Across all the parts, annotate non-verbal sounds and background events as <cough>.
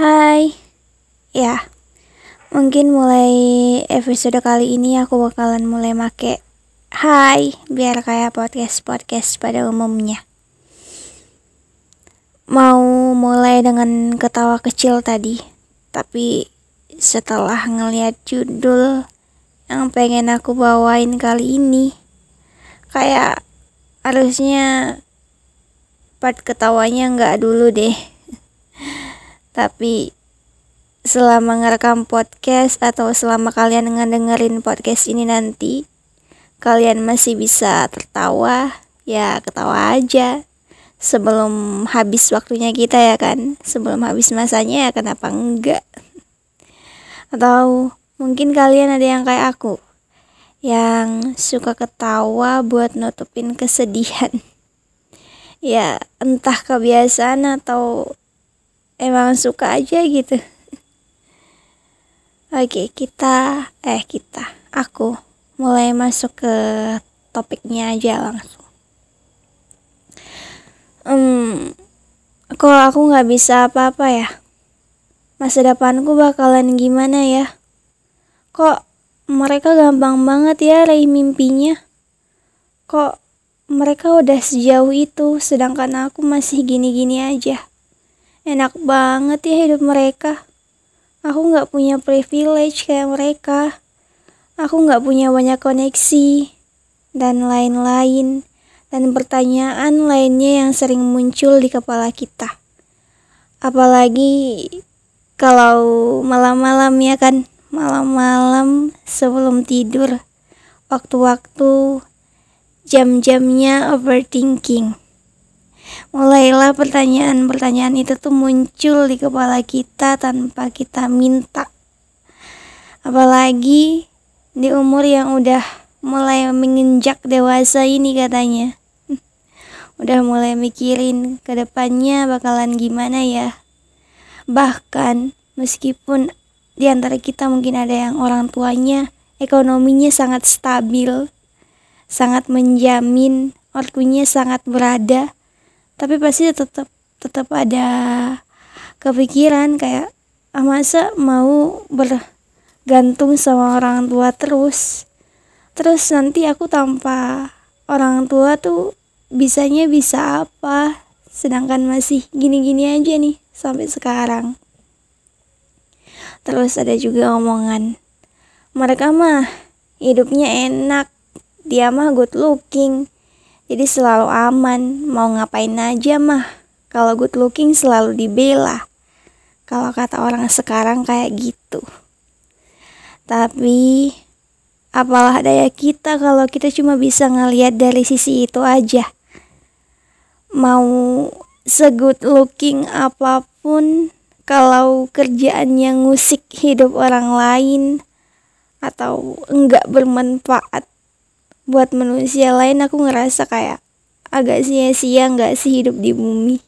Hai, ya mungkin mulai episode kali ini aku bakalan mulai make Hai biar kayak podcast podcast pada umumnya. Mau mulai dengan ketawa kecil tadi, tapi setelah ngeliat judul yang pengen aku bawain kali ini, kayak harusnya part ketawanya nggak dulu deh tapi selama ngerekam podcast atau selama kalian ngedengerin podcast ini nanti kalian masih bisa tertawa. Ya ketawa aja. Sebelum habis waktunya kita ya kan? Sebelum habis masanya ya kenapa enggak? Atau mungkin kalian ada yang kayak aku yang suka ketawa buat nutupin kesedihan. <laughs> Ya entah kebiasaan atau emang suka aja gitu. Oke kita eh kita aku mulai masuk ke topiknya aja langsung. Hmm kok aku nggak bisa apa-apa ya? Masa depanku bakalan gimana ya? Kok mereka gampang banget ya raih mimpinya? Kok mereka udah sejauh itu sedangkan aku masih gini-gini aja enak banget ya hidup mereka. Aku nggak punya privilege kayak mereka. Aku nggak punya banyak koneksi dan lain-lain dan pertanyaan lainnya yang sering muncul di kepala kita. Apalagi kalau malam-malam ya kan malam-malam sebelum tidur waktu-waktu jam-jamnya overthinking mulailah pertanyaan-pertanyaan itu tuh muncul di kepala kita tanpa kita minta. Apalagi di umur yang udah mulai menginjak dewasa ini katanya. <laughs> Udah mulai mikirin ke depannya bakalan gimana ya. Bahkan meskipun di antara kita mungkin ada yang orang tuanya ekonominya sangat stabil, sangat menjamin, waktunya sangat berada, tapi pasti tetap tetap ada kepikiran kayak ah masa mau bergantung sama orang tua terus? Terus nanti aku tanpa orang tua tuh bisanya bisa apa? Sedangkan masih gini-gini aja nih sampai sekarang. Terus ada juga omongan mereka mah hidupnya enak dia mah good looking jadi selalu aman, mau ngapain aja mah. Kalau good looking selalu dibela. Kalau kata orang sekarang kayak gitu. Tapi apalah daya kita kalau kita cuma bisa ngeliat dari sisi itu aja. Mau segood looking apa pun kalau kerjaannya ngusik hidup orang lain atau enggak bermanfaat buat manusia lain aku ngerasa kayak agak sia-sia nggak sih hidup di bumi.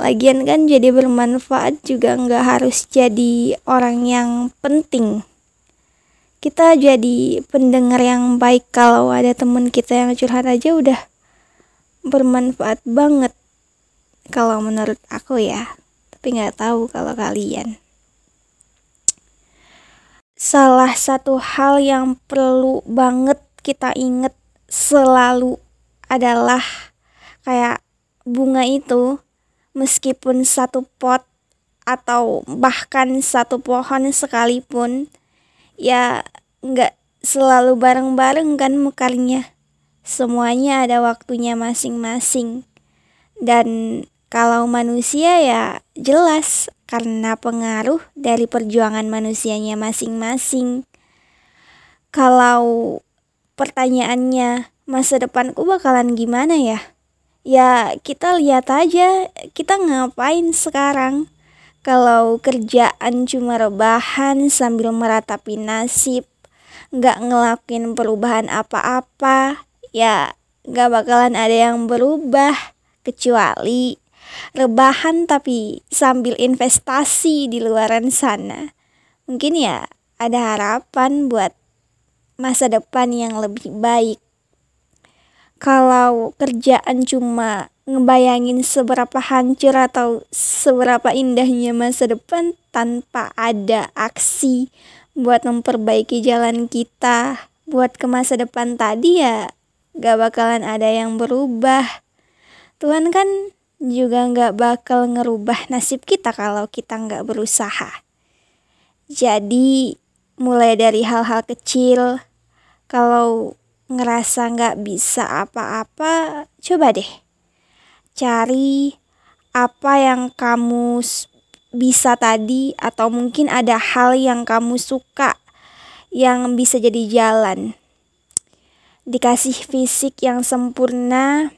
Lagian kan jadi bermanfaat juga nggak harus jadi orang yang penting. Kita jadi pendengar yang baik. Kalau ada temen kita yang curhat aja udah bermanfaat banget. Kalau menurut aku ya tapi nggak tahu kalau kalian. Salah satu hal yang perlu banget kita inget selalu adalah kayak bunga itu meskipun satu pot atau bahkan satu pohon sekalipun ya nggak selalu bareng-bareng kan mekarnya semuanya ada waktunya masing-masing. Dan kalau manusia ya jelas karena pengaruh dari perjuangan manusianya masing-masing. Kalau pertanyaannya masa depanku bakalan gimana ya? Ya kita lihat aja kita ngapain sekarang. Kalau kerjaan cuma rebahan sambil meratapi nasib, nggak ngelakuin perubahan apa-apa, ya nggak bakalan ada yang berubah kecuali rebahan tapi sambil investasi di luaran sana. Mungkin ya ada harapan buat masa depan yang lebih baik. Kalau kerjaan cuma ngebayangin seberapa hancur atau seberapa indahnya masa depan tanpa ada aksi buat memperbaiki jalan kita buat ke masa depan tadi ya gak bakalan ada yang berubah Tuhan kan juga gak bakal ngerubah nasib kita kalau kita gak berusaha jadi mulai dari hal-hal kecil kalau ngerasa gak bisa apa-apa coba deh cari apa yang kamu bisa tadi atau mungkin ada hal yang kamu suka yang bisa jadi jalan. Dikasih fisik yang sempurna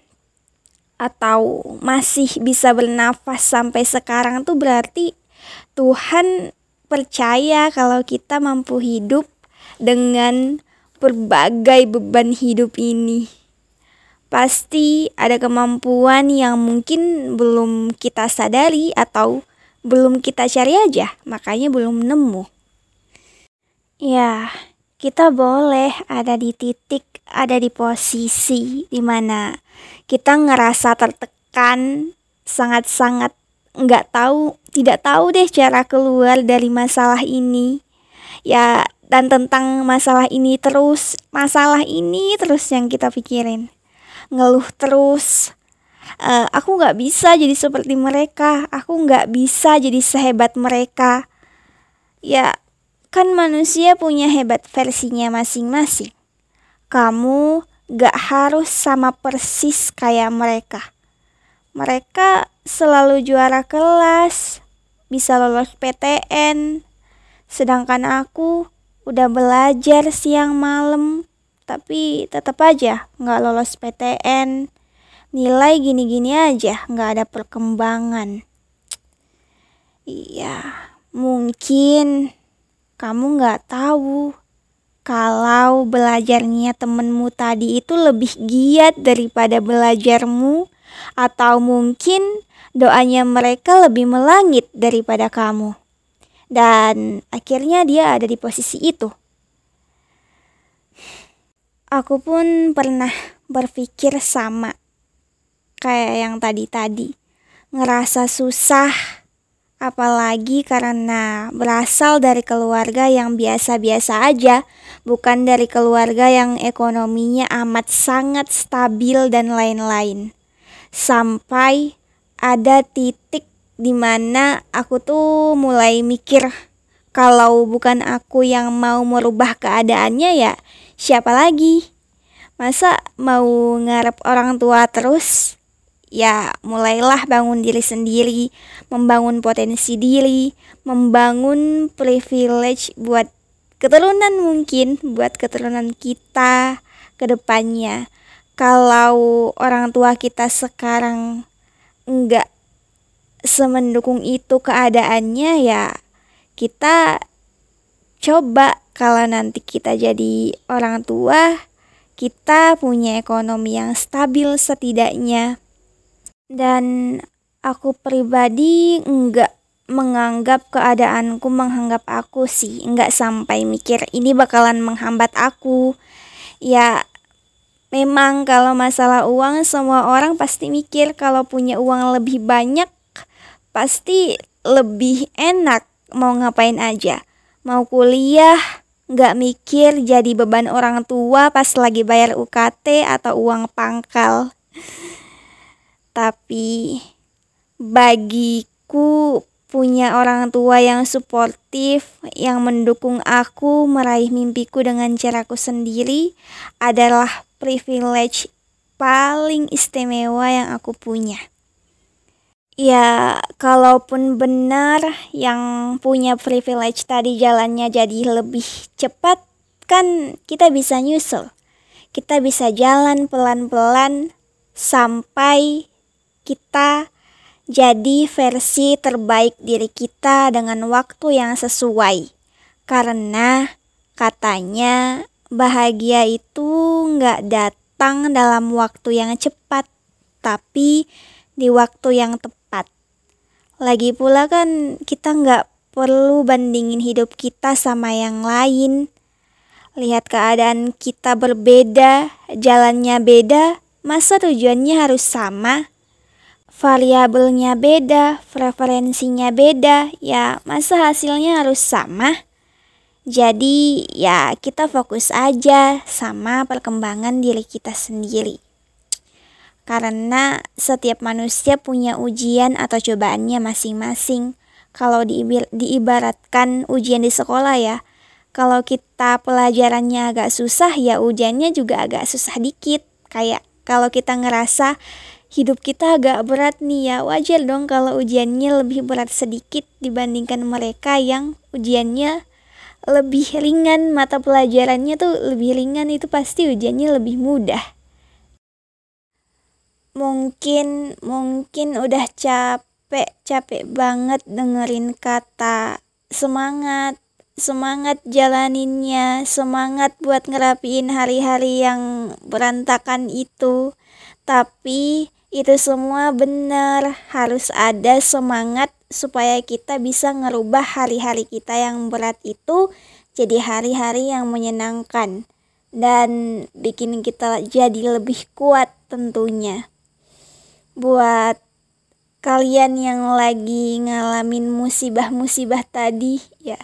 atau masih bisa bernafas sampai sekarang tuh berarti Tuhan percaya kalau kita mampu hidup dengan berbagai beban hidup ini pasti ada kemampuan yang mungkin belum kita sadari atau belum kita cari aja, makanya belum nemu. Ya, kita boleh ada di titik, ada di posisi di mana kita ngerasa tertekan, sangat-sangat nggak tahu, tidak tahu deh cara keluar dari masalah ini. Ya, dan tentang masalah ini terus, masalah ini terus yang kita pikirin. Ngeluh terus. Uh, aku nggak bisa jadi seperti mereka. Aku nggak bisa jadi sehebat mereka. Ya kan manusia punya hebat versinya masing-masing. Kamu gak harus sama persis kayak mereka mereka selalu juara kelas bisa lolos PTN sedangkan aku udah belajar siang malam tapi tetap aja nggak lolos PTN nilai gini-gini aja nggak ada perkembangan. Iya mungkin kamu nggak tahu kalau belajarnya temenmu tadi itu lebih giat daripada belajarmu atau mungkin doanya mereka lebih melangit daripada kamu. Dan akhirnya dia ada di posisi itu. Aku pun pernah berpikir sama. Kayak yang tadi-tadi. Ngerasa susah. Apalagi karena berasal dari keluarga yang biasa-biasa aja, bukan dari keluarga yang ekonominya amat sangat stabil dan lain-lain. Sampai ada titik di mana aku tuh mulai mikir kalau bukan aku yang mau merubah keadaannya ya siapa lagi? Masa mau ngarep orang tua terus? Ya, mulailah bangun diri sendiri, membangun potensi diri, membangun privilege buat keturunan mungkin, buat keturunan kita ke depannya. Kalau orang tua kita sekarang enggak semendukung itu keadaannya ya kita coba kalau nanti kita jadi orang tua, kita punya ekonomi yang stabil setidaknya. Dan aku pribadi enggak menganggap keadaanku menganggap aku sih, enggak sampai mikir ini bakalan menghambat aku. Ya memang kalau masalah uang semua orang pasti mikir kalau punya uang lebih banyak pasti lebih enak mau ngapain aja. Mau kuliah, nggak mikir jadi beban orang tua pas lagi bayar UKT atau uang pangkal. Tapi bagiku punya orang tua yang suportif, yang mendukung aku meraih mimpiku dengan caraku sendiri adalah privilege paling istimewa yang aku punya. Ya, kalaupun benar yang punya privilege tadi jalannya jadi lebih cepat, kan kita bisa nyusul. Kita bisa jalan pelan-pelan sampai kita jadi versi terbaik diri kita dengan waktu yang sesuai. Karena katanya bahagia itu nggak datang dalam waktu yang cepat, tapi di waktu yang tepat lagi pula kan kita nggak perlu bandingin hidup kita sama yang lain. Lihat keadaan kita berbeda, jalannya beda, masa tujuannya harus sama? variabelnya beda, preferensinya beda, ya masa hasilnya harus sama? Jadi ya kita fokus aja sama perkembangan diri kita sendiri. Karena setiap manusia punya ujian atau cobaannya masing-masing. Kalau diibaratkan ujian di sekolah ya, kalau kita pelajarannya agak susah ya ujiannya juga agak susah dikit. Kayak kalau kita ngerasa hidup kita agak berat nih ya wajar dong kalau ujiannya lebih berat sedikit dibandingkan mereka yang ujiannya lebih ringan mata pelajarannya tuh lebih ringan itu pasti ujiannya lebih mudah. Mungkin mungkin udah capek capek banget dengerin kata semangat semangat jalaninnya semangat buat ngerapiin hari-hari yang berantakan itu. Tapi itu semua benar, harus ada semangat supaya kita bisa ngerubah hari-hari kita yang berat itu jadi hari-hari yang menyenangkan dan bikin kita jadi lebih kuat tentunya. Buat kalian yang lagi ngalamin musibah-musibah tadi ya.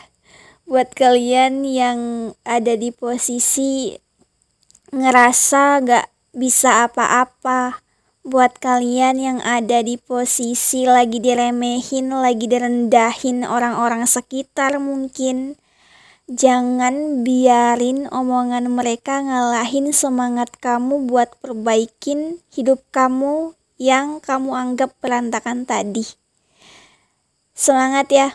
Buat kalian yang ada di posisi ngerasa gak bisa apa-apa buat kalian yang ada di posisi lagi diremehin, lagi direndahin orang-orang sekitar mungkin. Jangan biarin omongan mereka ngalahin semangat kamu buat perbaikin hidup kamu yang kamu anggap berantakan tadi. Semangat ya.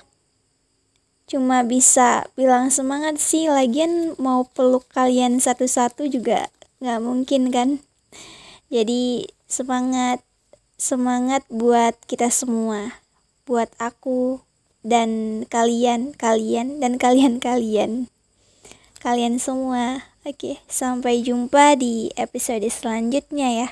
Cuma bisa bilang semangat sih, lagian mau peluk kalian satu-satu juga nggak mungkin kan. Jadi semangat semangat buat kita semua buat aku dan kalian kalian dan kalian kalian. Kalian semua. Oke sampai jumpa di episode selanjutnya ya